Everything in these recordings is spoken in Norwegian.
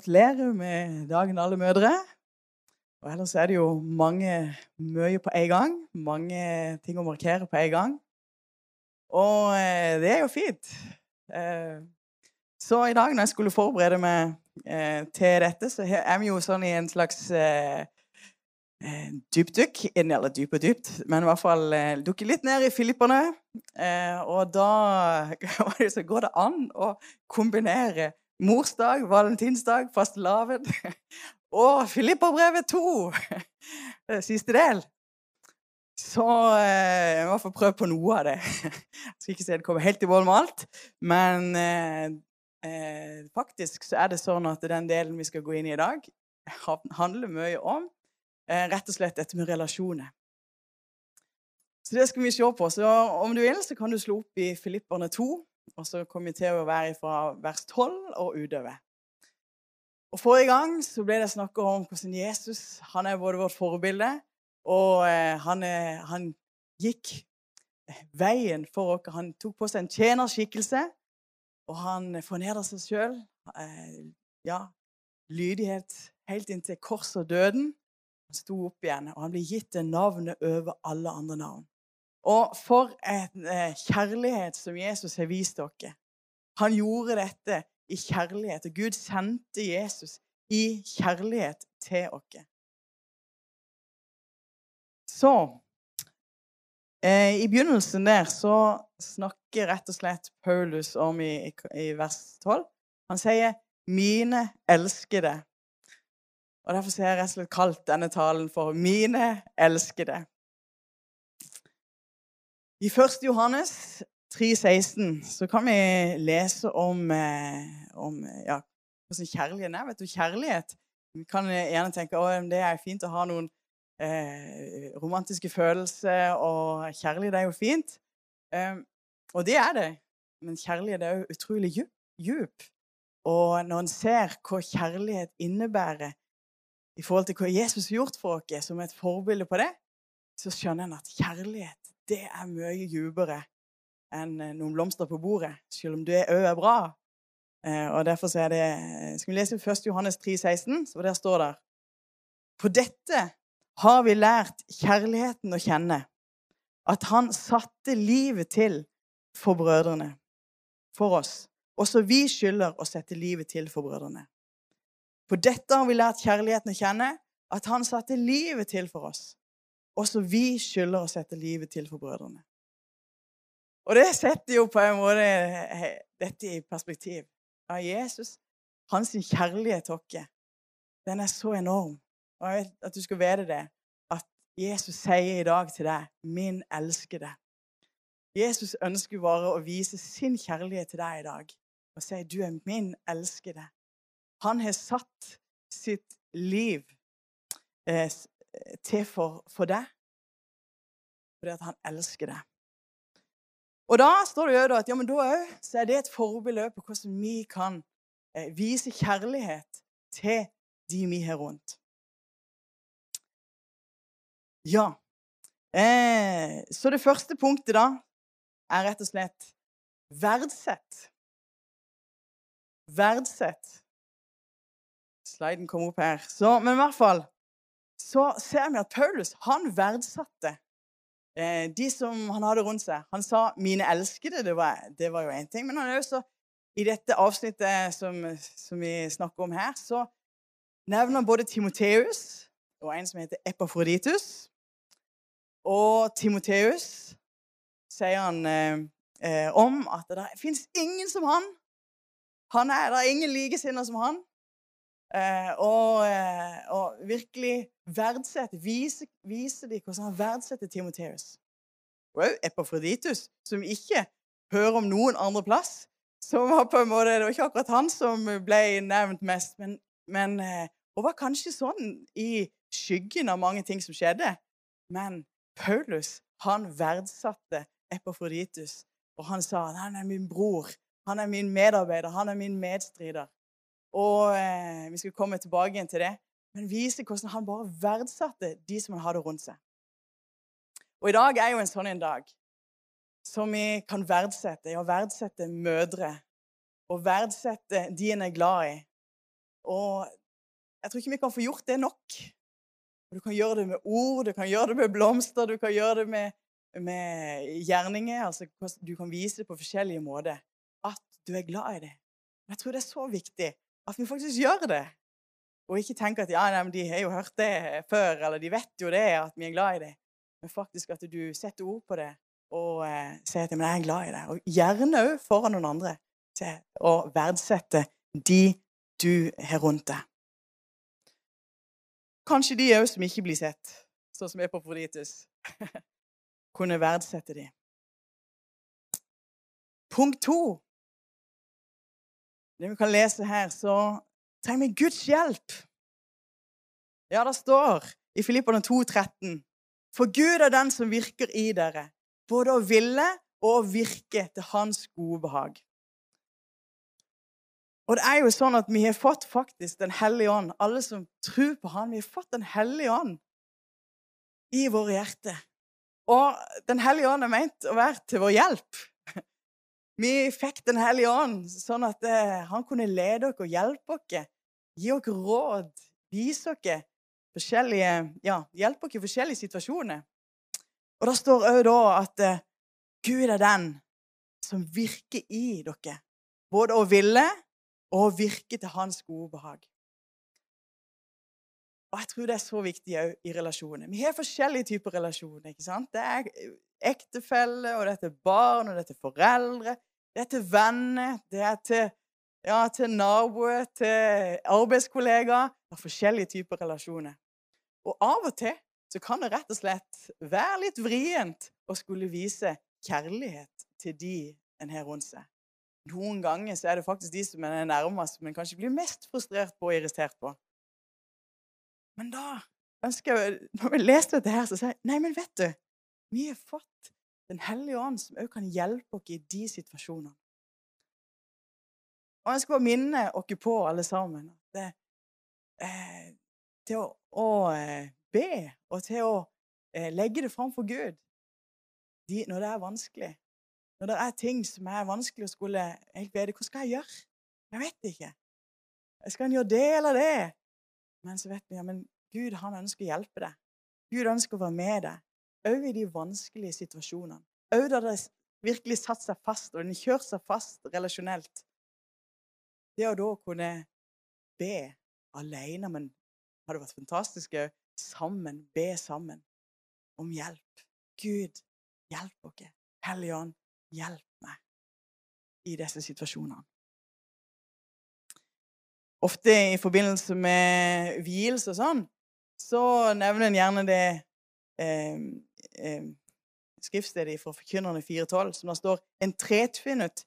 gratulerer med dagen, alle mødre. Og ellers er det jo mange mye på en gang. Mange ting å markere på en gang. Og eh, det er jo fint. Eh, så i dag når jeg skulle forberede meg eh, til dette, så er vi jo sånn i en slags dypdykk Eller dyp og dypt, men i hvert fall dukke litt ned i Filipperne. Og da går det an å kombinere morsdag, valentinsdag, fastelavn og Filipperbrevet 2, siste del. Så eh, jeg må få prøve på noe av det. Jeg skal ikke si det kommer helt i mål med alt, men eh, eh, faktisk så er det sånn at den delen vi skal gå inn i i dag, handler mye om eh, rett og slett dette med relasjoner. Så det skal vi se på. Så om du vil, så kan du slå opp i Filipperne 2, og så kommer vi til å være fra vers 12 og utover. Og Forrige gang så ble det snakka om hvordan Jesus han er både vårt forbilde, og eh, han, han, gikk veien for oss. Han tok på seg en tjenerskikkelse, og han fornedra seg sjøl. Eh, ja, lydighet helt inntil korset og døden. Han sto opp igjen, og han ble gitt det navnet over alle andre navn. Og for en eh, kjærlighet som Jesus har vist dere. Han gjorde dette i kjærlighet. Og Gud sendte Jesus i kjærlighet til oss. Så eh, I begynnelsen der så snakker rett og slett Paulus om i, i, i vers 12. Han sier 'mine elskede'. Og Derfor har jeg rett og slett kalt denne talen for 'mine elskede'. I 1. Johannes 3,16 så kan vi lese om, eh, om ja, hvordan kjærligheten er. Vet du, Kjærlighet Vi kan gjerne tenke at det er fint å ha noen eh, romantiske følelser, og kjærlighet er jo fint. Eh, og det er det. Men kjærlighet er jo utrolig djup. Og når en ser hva kjærlighet innebærer i forhold til hva Jesus har gjort for oss, som et forbilde på det, så skjønner en at kjærlighet det er mye dypere enn eh, noen blomster på bordet, selv om det òg er bra. Eh, og Derfor er det Skal vi lese 1. Johannes 3, 16, så der står det På dette har vi lært kjærligheten å kjenne, at han satte livet til for brødrene, for oss. Også vi skylder å sette livet til for brødrene. På dette har vi lært kjærligheten å kjenne, at han satte livet til for oss. Også vi skylder å sette livet til for brødrene. Og det setter jo på en måte dette i perspektiv. Ja, Jesus, hans kjærlighet til oss, den er så enorm. Og jeg vet at du skal vite det, at Jesus sier i dag til deg, 'Min elskede'. Jesus ønsker bare å vise sin kjærlighet til deg i dag og si, 'Du er min elskede'. Han har satt sitt liv eh, til for, for deg fordi at han elsker deg. Og da står det jo at ja, men da òg er det et forbilde på hvordan vi kan eh, vise kjærlighet til de vi har rundt. Ja. Eh, så det første punktet da er rett og slett verdsett. Verdsett. Sliden kom opp her. Så, men i hvert fall så ser vi at Paulus han verdsatte eh, de som han hadde rundt seg. Han sa 'mine elskede'. Det var, det var jo én ting. Men han er også, i dette avsnittet som, som, vi snakker om her, så nevner han både Timoteus og en som heter Epafroditus. Og Timoteus sier han eh, eh om at det fins ingen som han. Han er, Det er ingen likesinnede som han. Eh, og, eh, og, virkelig verdsette, vise, vise dem hvordan han verdsetter Timoteus. Og òg Epafroditus, som ikke hører om noen andre plass. Som var på en måte, Det var ikke akkurat han som ble nevnt mest, men, men eh, og var kanskje sånn i skyggen av mange ting som skjedde. Men Paulus han verdsatte Epafroditus, og han sa han er min bror, han er min medarbeider, han er min medstrider. Og eh, vi skal komme tilbake igjen til det. Men vise hvordan han bare verdsatte de som han hadde rundt seg. Og i dag er jo en sånn en dag som vi kan verdsette. Ja, verdsette mødre. Og verdsette de en er glad i. Og jeg tror ikke vi kan få gjort det nok. Og du kan gjøre det med ord, du kan gjøre det med blomster, du kan gjøre det med, med gjerninger. altså Du kan vise det på forskjellige måter at du er glad i det. Jeg tror det er så viktig at vi faktisk gjør det. Og ikke tenker at ja, nei, de har jo hørt det før, eller de vet jo det, at vi er glad i det. Men faktisk at du setter ord på det og eh, sier at men jeg er glad i det. Og gjerne òg foran noen andre. Til å verdsette de du har rundt deg. Kanskje de òg som ikke blir sett, sånn som er. Kunne verdsette de. Punkt to. Det vi kan lese her, så trenger vi Guds hjelp. Ja, det står i Filippene 2,13.: For Gud er den som virker i dere, både å ville og å virke til Hans gode behag. Og det er jo sånn at vi har fått faktisk Den hellige ånd. Alle som tror på Han, vi har fått Den hellige ånd i våre hjerter. Og Den hellige ånd er meint å være til vår hjelp. Vi fikk Den hellige ånd sånn at eh, han kunne lede oss og hjelpe oss, gi oss råd, vise oss forskjellige Ja, hjelpe oss i forskjellige situasjoner. Og det står òg da at eh, Gud er den som virker i dere, både å ville og virke til hans gode behag. Og jeg tror det er så viktig òg i relasjoner. Vi har forskjellige typer relasjoner. ikke sant? Det er ektefelle, og det er barn, og det er foreldre, det er til venner, det er til, ja, til naboer, til arbeidskollegaer. Det er forskjellige typer relasjoner. Og av og til så kan det rett og slett være litt vrient å skulle vise kjærlighet til de en har rundt seg. Noen ganger så er det faktisk de som er nærmest, men kanskje blir mest frustrert på og irritert på. Men da ønsker jeg, når vi leste dette her, så sier jeg nei, men vet du, vi har fått Den hellige ånd, som òg kan hjelpe oss i de situasjonene. Og jeg skal bare minne oss på, alle sammen, at eh, til å, å eh, be og til å eh, legge det fram for Gud de, når det er vanskelig, når det er ting som er vanskelig å skulle helt vite Hva skal jeg gjøre? Jeg vet ikke. Skal en gjøre det eller det? Men så vet vi ja, men Gud han ønsker å hjelpe deg. Gud ønsker å være med deg, òg i de vanskelige situasjonene. Òg da de virkelig satt seg fast, og den kjørt seg fast relasjonelt. Det å da kunne be alene, men hadde vært fantastisk òg, sammen, be sammen om hjelp. Gud, hjelp oss. Hellige Ånd, Hjelp meg i disse situasjonene. Ofte i forbindelse med vielse og sånn, så nevner en gjerne det eh, skriftstedet fra Forkynnerne 4.12, som det står En tretvinnet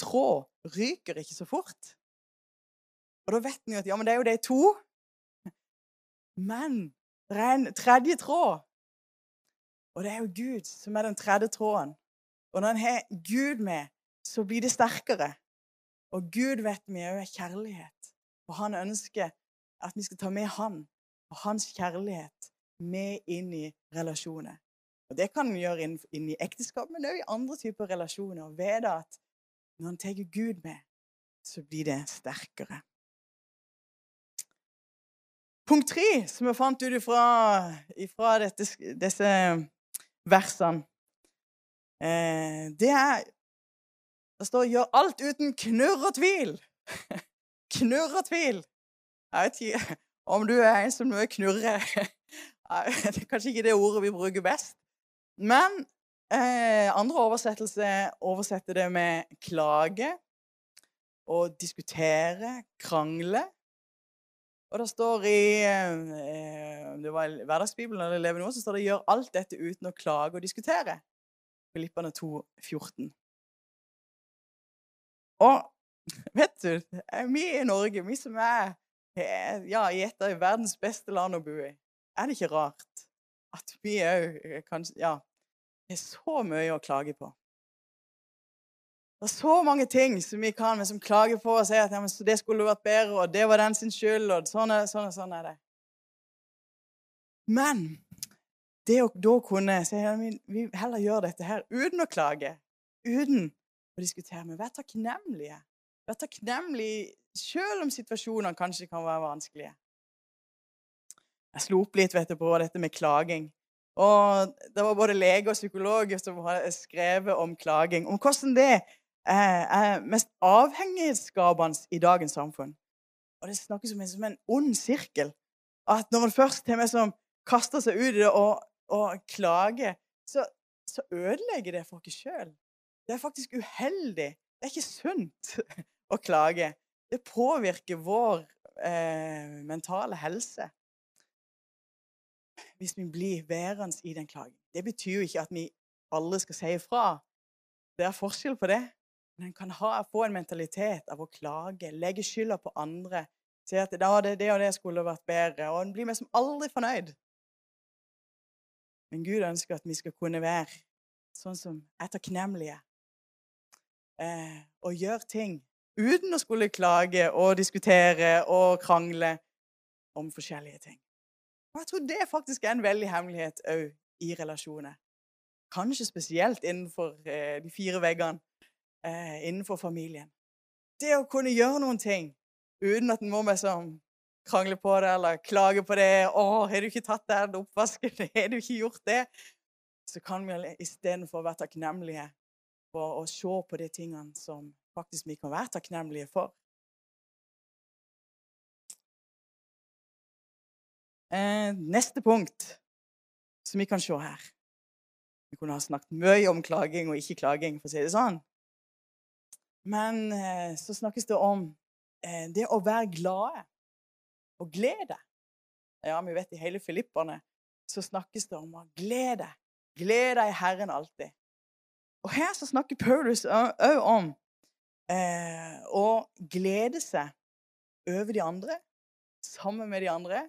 tråd ryker ikke så fort. Og da vet en jo at ja, men det er jo de to. Men det er en tredje tråd. Og det er jo Gud som er den tredje tråden. Og når en har Gud med, så blir det sterkere. Og Gud vet vi òg er kjærlighet. Og han ønsker at vi skal ta med han og hans kjærlighet med inn i relasjoner. Og Det kan en gjøre inn, inn, i ekteskap, men òg i andre typer relasjoner. Ved at når en tar Gud med, så blir det sterkere. Punkt tre, som jeg fant ut ifra, disse versene Eh, det er Det står 'gjør alt uten knurr og tvil'. knurr og tvil. Jeg vet ikke om du er en som er knurrer. Det er kanskje ikke det ordet vi bruker best. Men eh, andre oversettelser oversetter det med klage og diskutere, krangle. Og det står i eh, det var Hverdagsbibelen eller Leve nå, så står det 'gjør alt dette uten å klage og diskutere'. Filippane 2, 14. Og vet du, vi i Norge, vi som er ja, i et av verdens beste land å bo i, er det ikke rart at vi òg kan Ja, det er så mye å klage på. Det er så mange ting som vi kan, men som klager på og sier at ja, det skulle vært bedre, og det var den sin skyld, og sånn, sånn, sånn er det. Men det å da kunne si at vi heller gjør dette her uten å klage, uten å diskutere, men vær takknemlige. Vær takknemlige Selv om situasjonene kanskje kan være vanskelige. Jeg slo opp litt du, på dette med klaging. Og det var både lege og psykolog som hadde skrevet om klaging. Om hvordan det er mest avhengighetsskapende i dagens samfunn. Og det snakkes om som en ond sirkel. At når man først har med som kaster seg ut i det og, og klager, så, så ødelegger det for oss sjøl. Det er faktisk uheldig. Det er ikke sunt å klage. Det påvirker vår eh, mentale helse hvis vi blir værende i den klagen. Det betyr jo ikke at vi alle skal si ifra. Det er forskjell på det. Men en kan ha, få en mentalitet av å klage, legge skylda på andre. Si at da det, det og det skulle vært bedre. Og en blir liksom aldri fornøyd. Men Gud ønsker at vi skal kunne være sånn som er takknemlige. Eh, og gjøre ting uten å skulle klage og diskutere og krangle om forskjellige ting. Og jeg tror det faktisk er en veldig hemmelighet òg i relasjoner. Kanskje spesielt innenfor eh, de fire veggene eh, innenfor familien. Det å kunne gjøre noen ting uten at en må liksom krangle på det eller klage på det 'Å, har du ikke tatt den oppvasken? Har du ikke gjort det?' Så kan vi istedenfor være takknemlige for å se på de tingene som faktisk vi kan være takknemlige for. Eh, neste punkt som vi kan se her Vi kunne ha snakket mye om klaging og ikke klaging, for å si det sånn. Men eh, så snakkes det om eh, det å være glade og glede. Ja, vi vet i hele Filipperne så snakkes det om å glede. Glede i Herren alltid. Og her så snakker Paulus òg om eh, å glede seg over de andre, sammen med de andre,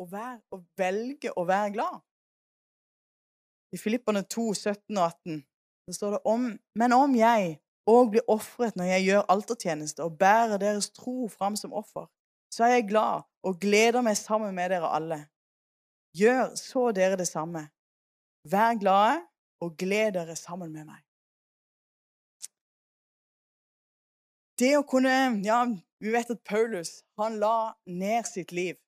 og, være, å velge å være glad. I Filippene 2, 17 og 18 så står det om Men om jeg òg blir ofret når jeg gjør altertjeneste og bærer deres tro fram som offer, så er jeg glad og gleder meg sammen med dere alle. Gjør så dere det samme. Vær glade og gled dere sammen med meg. Det å kunne Ja, vi vet at Paulus han la ned sitt liv.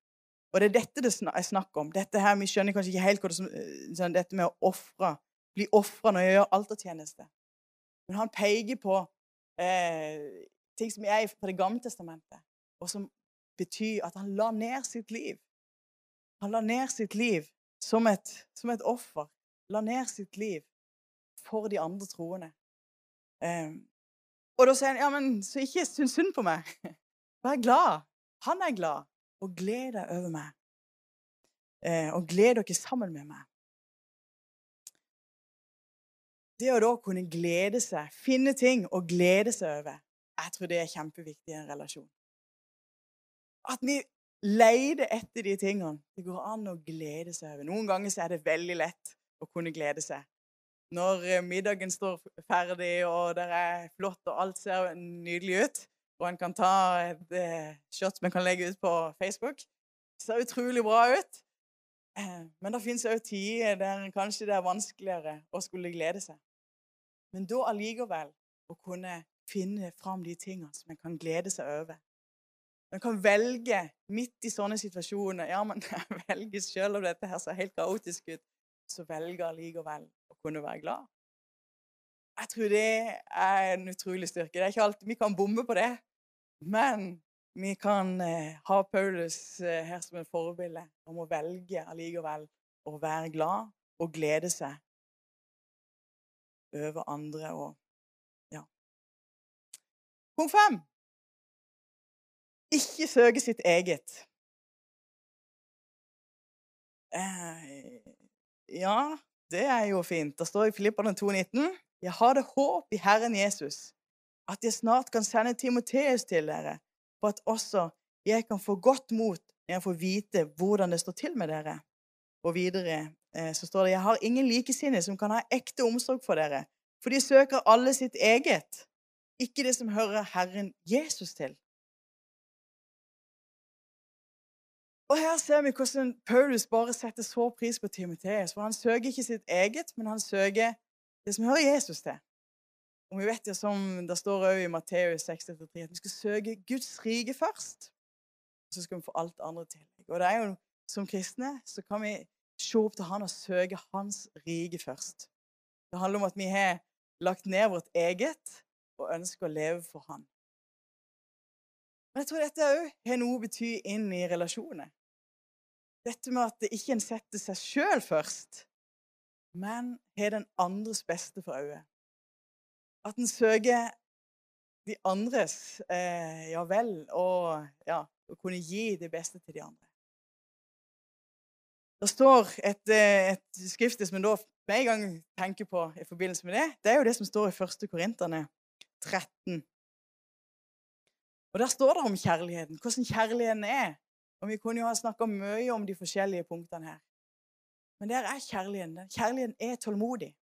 Og det er dette det er snakk om. Dette her, Vi skjønner kanskje ikke helt hva det er sånn, dette med å ofre. Bli ofra når jeg gjør altertjeneste. Men han peker på eh, ting som er fra Det gamle testamentet, og som betyr at han la ned sitt liv. Han la ned sitt liv som et, som et offer. La ned sitt liv for de andre troende. Eh, og da sier han ja, men så ikke synd på meg. Vær glad. Han er glad. Og gled deg over meg. Eh, og gled dere sammen med meg. Det å da kunne glede seg, finne ting å glede seg over, jeg tror det er kjempeviktig i en relasjon. At vi leter etter de tingene det går an å glede seg over. Noen ganger så er det veldig lett å kunne glede seg. Når eh, middagen står ferdig, og det er flott, og alt ser nydelig ut, og en kan ta et eh, shot vi kan legge ut på Facebook Det ser utrolig bra ut. Eh, men det fins òg tider der kanskje det er vanskeligere å skulle glede seg. Men da allikevel å kunne finne fram de tingene som en kan glede seg over. En kan velge midt i sånne situasjoner Ja, men jeg velger selv om dette her ser helt kaotisk ut. Så velger allikevel å kunne være glad. Jeg tror det er en utrolig styrke. Det er ikke alltid vi kan bomme på det, men vi kan eh, ha Paulus eh, her som et forbilde om å velge allikevel å være glad og glede seg over andre og Ja. Punkt fem ikke søke sitt eget. Eh, ja, det er jo fint. Det står i Filipperne 2,19.: Jeg har det håp i Herren Jesus, at jeg snart kan sende Timoteus til dere, for at også jeg kan få godt mot når jeg får vite hvordan det står til med dere. Og videre eh, så står det Jeg har ingen likesinnede som kan ha ekte omsorg for dere, for de søker alle sitt eget, ikke det som hører Herren Jesus til. Og Her ser vi hvordan Paulus bare setter så pris på Timoteus. For han søker ikke sitt eget, men han søker det som hører Jesus til. Og vi vet jo som det står òg i Matteus 6,3 at vi skal søke Guds rike først. Og så skal vi få alt andre til. Og det er jo, som kristne så kan vi se opp til han og søke hans rike først. Det handler om at vi har lagt ned vårt eget og ønsker å leve for han. Men jeg tror dette òg har noe å bety inn i relasjoner. Dette med at det ikke en setter seg sjøl først, men har den andres beste for øye. At en søker de andres eh, ja vel, og ja, å kunne gi det beste til de andre. Det står et, eh, et skrift som en da med en gang tenker på i forbindelse med det. Det er jo det som står i 1. Korinterne 13. Og Der står det om kjærligheten, hvordan kjærligheten er. Og Vi kunne jo ha snakka mye om de forskjellige punktene her. Men der er kjærligheten. Kjærligheten er tålmodig.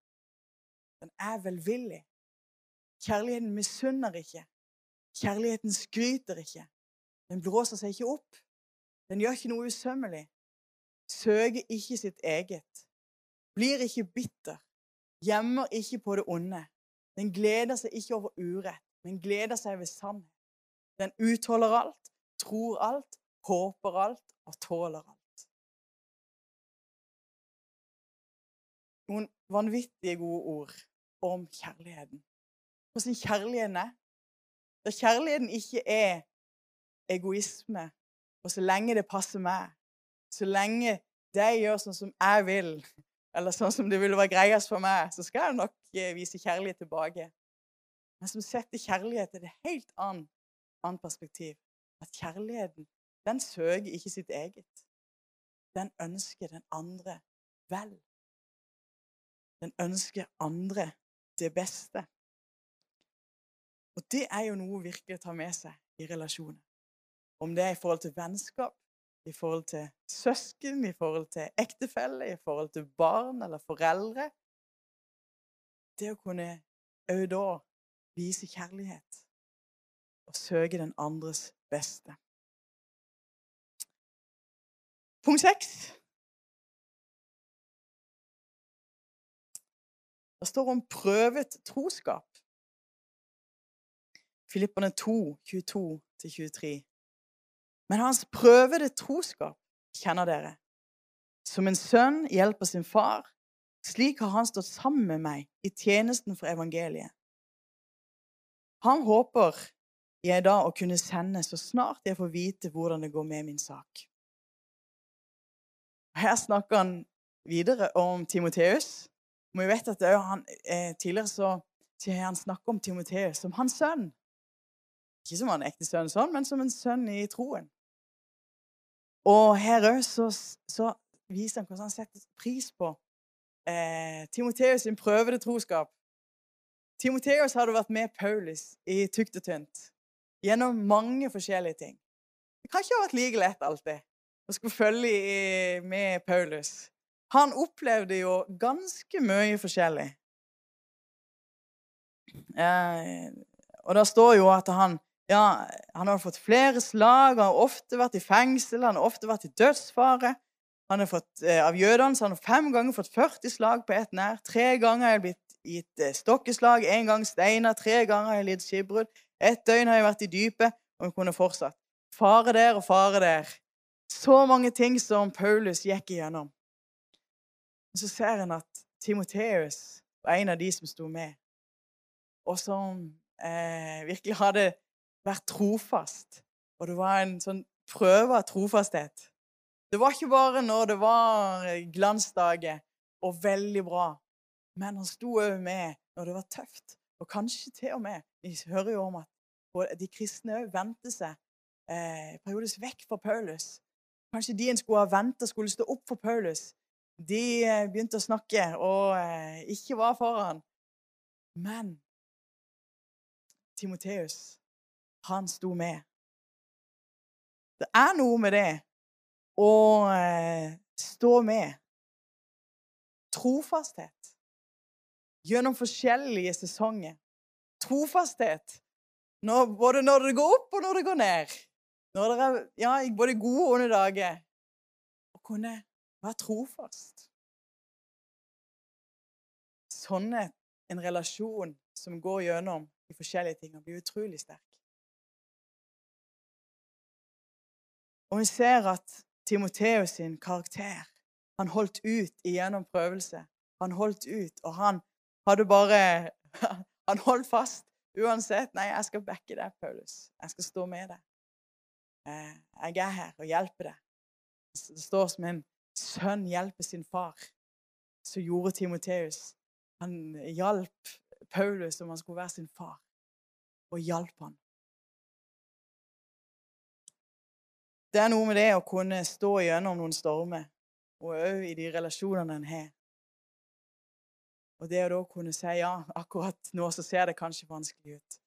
Den er velvillig. Kjærligheten misunner ikke. Kjærligheten skryter ikke. Den blåser seg ikke opp. Den gjør ikke noe usømmelig. Søker ikke sitt eget. Blir ikke bitter. Gjemmer ikke på det onde. Den gleder seg ikke over urett, men gleder seg ved sannhet. Den utholder alt, tror alt, håper alt og tåler alt. Noen vanvittige gode ord om kjærligheten. Hvordan kjærligheten er. Da kjærligheten ikke er egoisme, og så lenge det passer meg, så lenge de gjør sånn som jeg vil, eller sånn som det ville være greiest for meg, så skal jeg nok eh, vise kjærlighet tilbake. Men som setter kjærlighet til et helt annet, annet perspektiv. At kjærligheten, den søker ikke sitt eget. Den ønsker den andre vel. Den ønsker andre det beste. Og det er jo noe virkelig å ta med seg i relasjoner. Om det er i forhold til vennskap, i forhold til søsken, i forhold til ektefelle, i forhold til barn eller foreldre. Det å kunne òg da vise kjærlighet og søke den andres beste. Punkt seks. Det står om prøvet troskap. Filipperne 2, 22-23. Men hans prøvede troskap kjenner dere. Som en sønn hjelper sin far, slik har han stått sammen med meg i tjenesten for evangeliet. Han håper jeg da å kunne sende så snart jeg får vite hvordan det går med min sak. Her snakker han videre om Timoteus. Vi vet at han, eh, Tidligere så han snakket om Timoteus som hans sønn. Ikke som en ekte sønn, sånn, men som en sønn i troen. Og her òg så, så, viser han hvordan han setter pris på eh, Timoteus sin prøvede troskap. Timoteus hadde vært med Paulus i tykt og tynt gjennom mange forskjellige ting. Det kan ikke ha vært like lett alltid å skulle følge med Paulus. Han opplevde jo ganske mye forskjellig. Eh, og det står jo at han ja, han har fått flere slag, han har ofte vært i fengsel, han har ofte vært i dødsfare. Han har fått, eh, Av jødene så han har fem ganger fått 40 slag på ett nær. Tre ganger har jeg blitt gitt eh, stokkeslag, én gang steiner, tre ganger har jeg lidd skipbrudd. Ett døgn har jeg vært i dypet, og hun kunne fortsatt. Fare der og fare der. Så mange ting som Paulus gikk igjennom. Og så ser en at Timoteus var en av de som sto med, og som eh, virkelig hadde vært trofast. Og det var en sånn prøve av trofasthet. Det var ikke bare når det var glansdager og veldig bra, men han sto òg med når det var tøft. Og kanskje til og med Vi hører jo om at de kristne òg vendte seg eh, periodisk vekk fra Paulus. Kanskje de en skulle ha venta skulle stå opp for Paulus. De eh, begynte å snakke og eh, ikke var foran. Men Timoteus han sto med. Det er noe med det å eh, stå med. Trofasthet gjennom forskjellige sesonger. Trofasthet når, både når det går opp, og når det går ned. Når det er ja, både gode og onde dager. Å kunne være trofast. Sånn en relasjon som går gjennom de forskjellige tingene, blir utrolig sterk. Og vi ser at Timoteus sin karakter Han holdt ut igjennom prøvelse. Han holdt ut, og han hadde bare Han holdt fast uansett. 'Nei, jeg skal backe deg, Paulus. Jeg skal stå med deg. Eh, jeg er her og hjelper deg.' Det står som en sønn hjelper sin far. Så gjorde Timoteus. Han hjalp Paulus som han skulle være sin far, og hjalp han. Det er noe med det å kunne stå gjennom noen stormer, og òg i de relasjonene en har. Og det å da kunne si ja, akkurat nå så ser det kanskje vanskelig ut.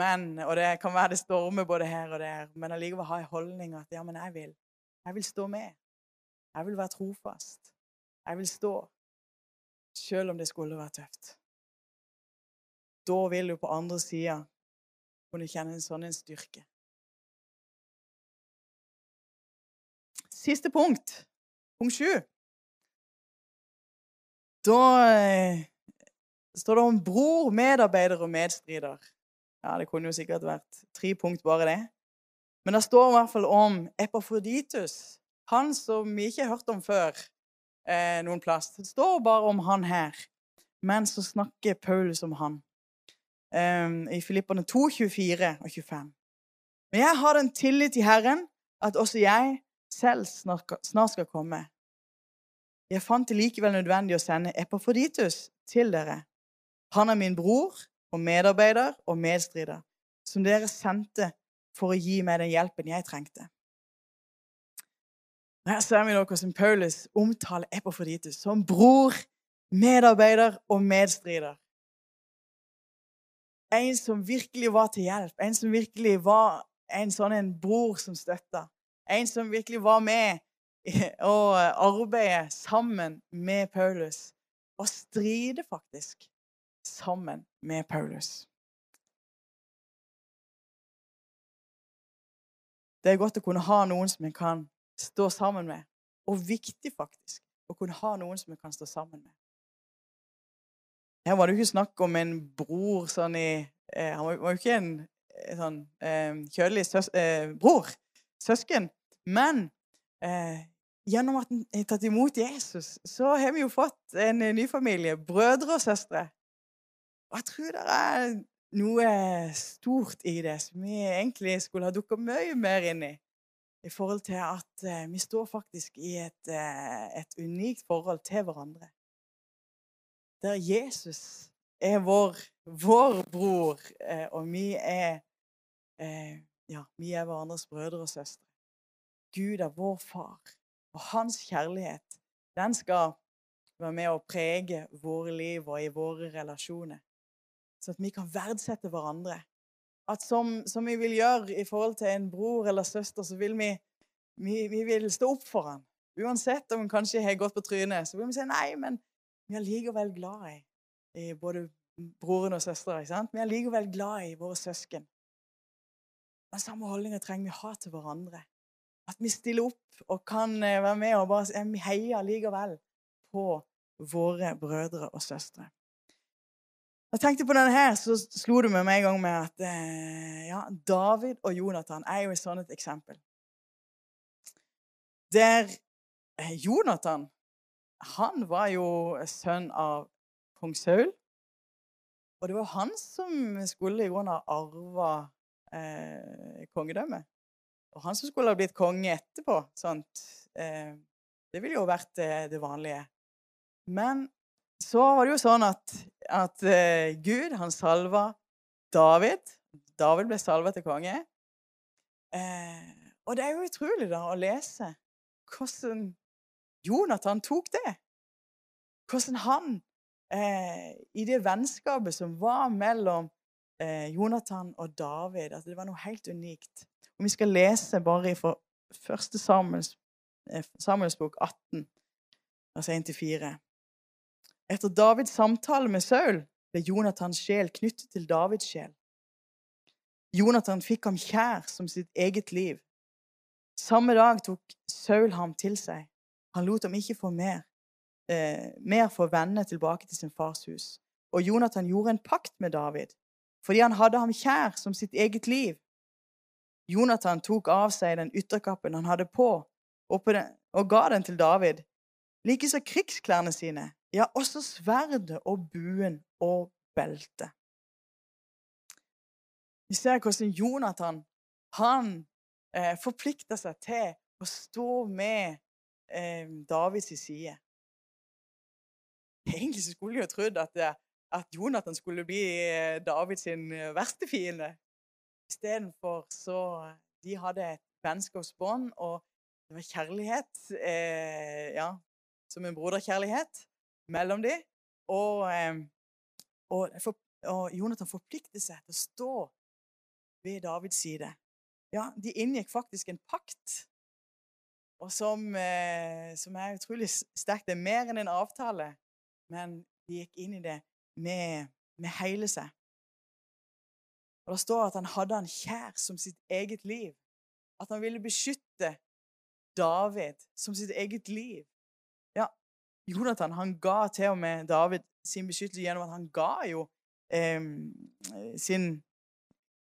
Men, Og det kan være det stormer både her og der, men allikevel ha en holdning at ja, men jeg vil. Jeg vil stå med. Jeg vil være trofast. Jeg vil stå. Selv om det skulle være tøft. Da vil du på andre sida kunne kjenne en sånn en styrke. Siste punkt. Punkt sju. Da eh, står det om bror, medarbeider og medstrider. Ja, Det kunne jo sikkert vært tre punkt, bare det. Men det står i hvert fall om Epafroditus, han som vi ikke har hørt om før eh, noen plass. Det står bare om han her. Men så snakker Paulus om han um, i Filippene 2, 24 og 25. Men jeg har den tillit i Herren at også jeg selv snart, skal komme. Jeg fant det likevel nødvendig å sende Epafroditus til dere. Han er min bror og medarbeider og medstrider, som dere sendte for å gi meg den hjelpen jeg trengte. Her ser vi noe som Paulus omtaler Epafroditus som bror, medarbeider og medstrider. En som virkelig var til hjelp, en som virkelig var en sånn en bror som støtta. En som virkelig var med og arbeide sammen med Paulus. Og stride faktisk sammen med Paulus. Det er godt å kunne ha noen som en kan stå sammen med. Og viktig, faktisk, å kunne ha noen som en kan stå sammen med. Her var det jo ikke snakk om en bror sånn i eh, Han var jo ikke en eh, sånn eh, kjølig søs, eh, bror, søsken. Men eh, gjennom at en har tatt imot Jesus, så har vi jo fått en ny familie. Brødre og søstre. Og jeg tror det er noe stort i det som vi egentlig skulle ha dukka mye mer inn i. I forhold til at eh, vi står faktisk i et, eh, et unikt forhold til hverandre. Der Jesus er vår, vår bror, eh, og vi er, eh, ja, vi er hverandres brødre og søstre. Gud er vår far. Og hans kjærlighet, den skal være med å prege våre liv og i våre relasjoner. Så at vi kan verdsette hverandre. At som, som vi vil gjøre i forhold til en bror eller søster, så vil vi, vi, vi vil stå opp for ham. Uansett om han kanskje har gått på trynet, så vil vi si nei, men vi er likevel glad i, i både broren og søstera. Vi er likevel glad i våre søsken. Den samme holdninga trenger vi ha til hverandre. At vi stiller opp og kan eh, være med og bare vi heier likevel på våre brødre og søstre. Jeg tenkte på denne her, så slo det meg med en gang med at eh, ja, David og Jonathan er jo et sånt eksempel. Der eh, Jonathan han var jo sønn av kong Saul. Og det var han som skulle i grunnen ha arva eh, kongedømmet. Og han som skulle ha blitt konge etterpå, sånt, eh, det ville jo vært eh, det vanlige. Men så var det jo sånn at, at eh, Gud, han salva David. David ble salva til konge. Eh, og det er jo utrolig da å lese hvordan Jonathan tok det. Hvordan han, eh, i det vennskapet som var mellom eh, Jonathan og David, Altså, det var noe helt unikt. Og vi skal lese bare fra første Samuels, eh, Samuels bok 18, altså 1-4. Etter Davids samtale med Saul ble Jonathans sjel knyttet til Davids sjel. Jonathan fikk ham kjær som sitt eget liv. Samme dag tok Saul ham til seg. Han lot ham ikke få mer, eh, mer få vende tilbake til sin fars hus. og Jonathan gjorde en pakt med David, fordi han hadde ham kjær som sitt eget liv. Jonathan tok av seg den ytterkappen han hadde på, og, på den, og ga den til David. Likeså krigsklærne sine, ja, også sverdet og buen og beltet. Vi ser hvordan Jonathan han eh, forplikta seg til å stå med eh, Davids side. Egentlig skulle jeg jo trodd at, eh, at, Jonathan skulle bli David Davids eh, verste fiende. Istedenfor så De hadde et vennskapsbånd, og det var kjærlighet eh, Ja, som en broderkjærlighet mellom dem. Og, eh, og, og Jonathan forpliktet seg til å stå ved Davids side. Ja, de inngikk faktisk en pakt, og som, eh, som er utrolig sterkt. Det er mer enn en avtale, men de gikk inn i det med, med hele seg. Og Det står at han hadde han kjær som sitt eget liv. At han ville beskytte David som sitt eget liv. Ja, Jonathan han ga til og med David sin beskyttelse gjennom at han ga jo eh, sin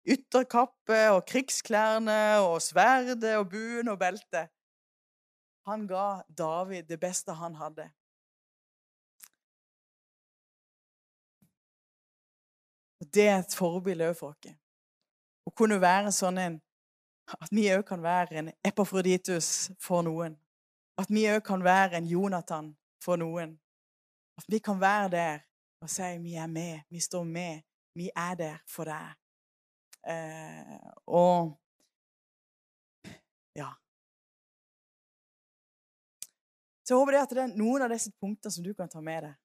ytterkappe og krigsklærne og sverdet og buen og beltet. Han ga David det beste han hadde. Det er et forbilde for oss. Å kunne være sånn en At vi òg kan være en Epafroditus for noen. At vi òg kan være en Jonathan for noen. At vi kan være der og si vi er med, vi står med, vi er der for deg. Eh, og ja. Så jeg håper det at det er noen av disse punktene som du kan ta med deg.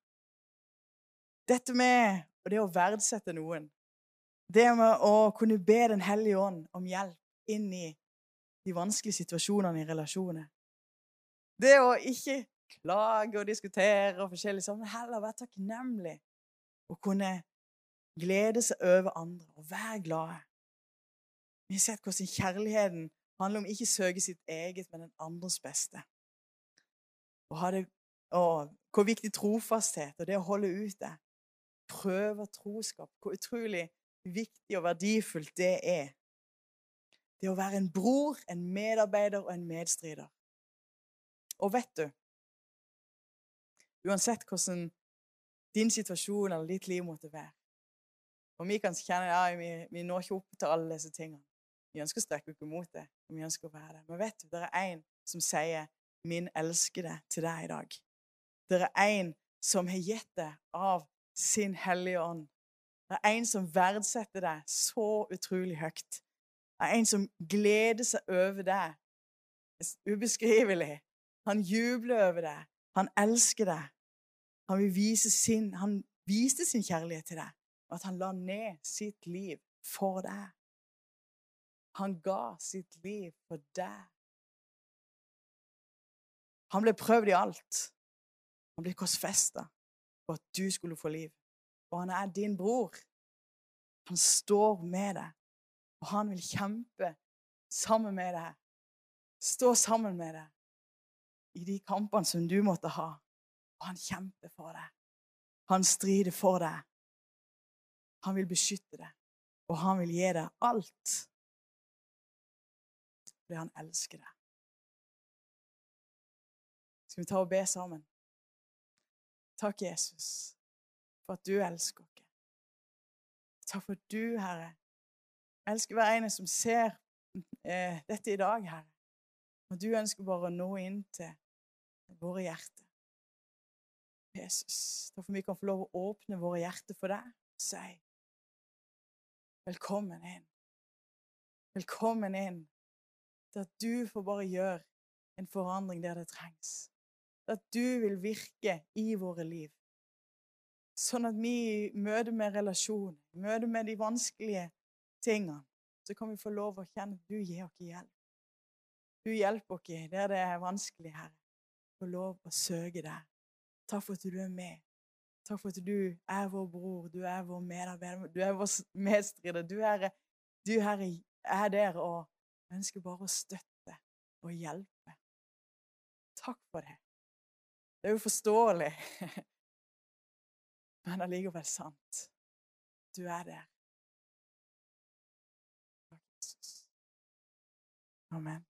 Dette med det å verdsette noen. Det med å kunne be Den hellige ånd om hjelp inn i de vanskelige situasjonene i relasjoner. Det å ikke klage og diskutere og forskjellig sånn, men heller være takknemlig og kunne glede seg over andre og være glade. Vi har sett hvordan kjærligheten handler om ikke å søke sitt eget, men den andres beste. Og, det, og hvor viktig trofasthet og det å holde ut er. Prøve troskap. Hvor utrolig viktig og verdifullt det er. Det å være en bror, en medarbeider og en medstrider. Og vet du Uansett hvordan din situasjon eller ditt liv måtte være Og vi kan kjenne ja, vi, vi når ikke opp til alle disse tingene. Vi ønsker å strekke oss mot det, og vi ønsker å være det. Men vet du, det er en som sier 'min elskede' til deg i dag. Det er en som har gitt deg av sin Hellige Ånd. Det er en som verdsetter deg så utrolig høyt. Det er en som gleder seg over deg. Ubeskrivelig. Han jubler over deg. Han elsker deg. Han vil vise sin Han viste sin kjærlighet til deg, og at han la ned sitt liv for deg. Han ga sitt liv for deg. Han ble prøvd i alt. Han ble korsfesta for at du skulle få liv. Og han er din bror. Han står med deg, og han vil kjempe sammen med deg. Stå sammen med deg i de kampene som du måtte ha. Og han kjemper for deg. Han strider for deg. Han vil beskytte deg, og han vil gi deg alt fordi han elsker deg. Skal vi ta og be sammen? Takk, Jesus, for at du elsker oss. Takk for at du, Herre, elsker hver ene som ser eh, dette i dag, Herre. Og du ønsker bare å nå inn til våre hjerter. Jesus, takk for vi kan få lov å åpne våre hjerter for deg og si velkommen inn. Velkommen inn til at du får bare gjøre en forandring der det trengs. At du vil virke i våre liv. Sånn at vi i møte med relasjon, i møte med de vanskelige tingene, så kan vi få lov å kjenne at du gir oss hjelp. Du hjelper oss der det er vanskelig, Herre. Få lov å søke deg. Takk for at du er med. Takk for at du er vår bror, du er vår medarbeider, du er vår medstrider. Du, Herre, du, Herre, er der og ønsker bare å støtte og hjelpe. Takk for det. Det er uforståelig. Men allikevel sant. Du er der. Amen.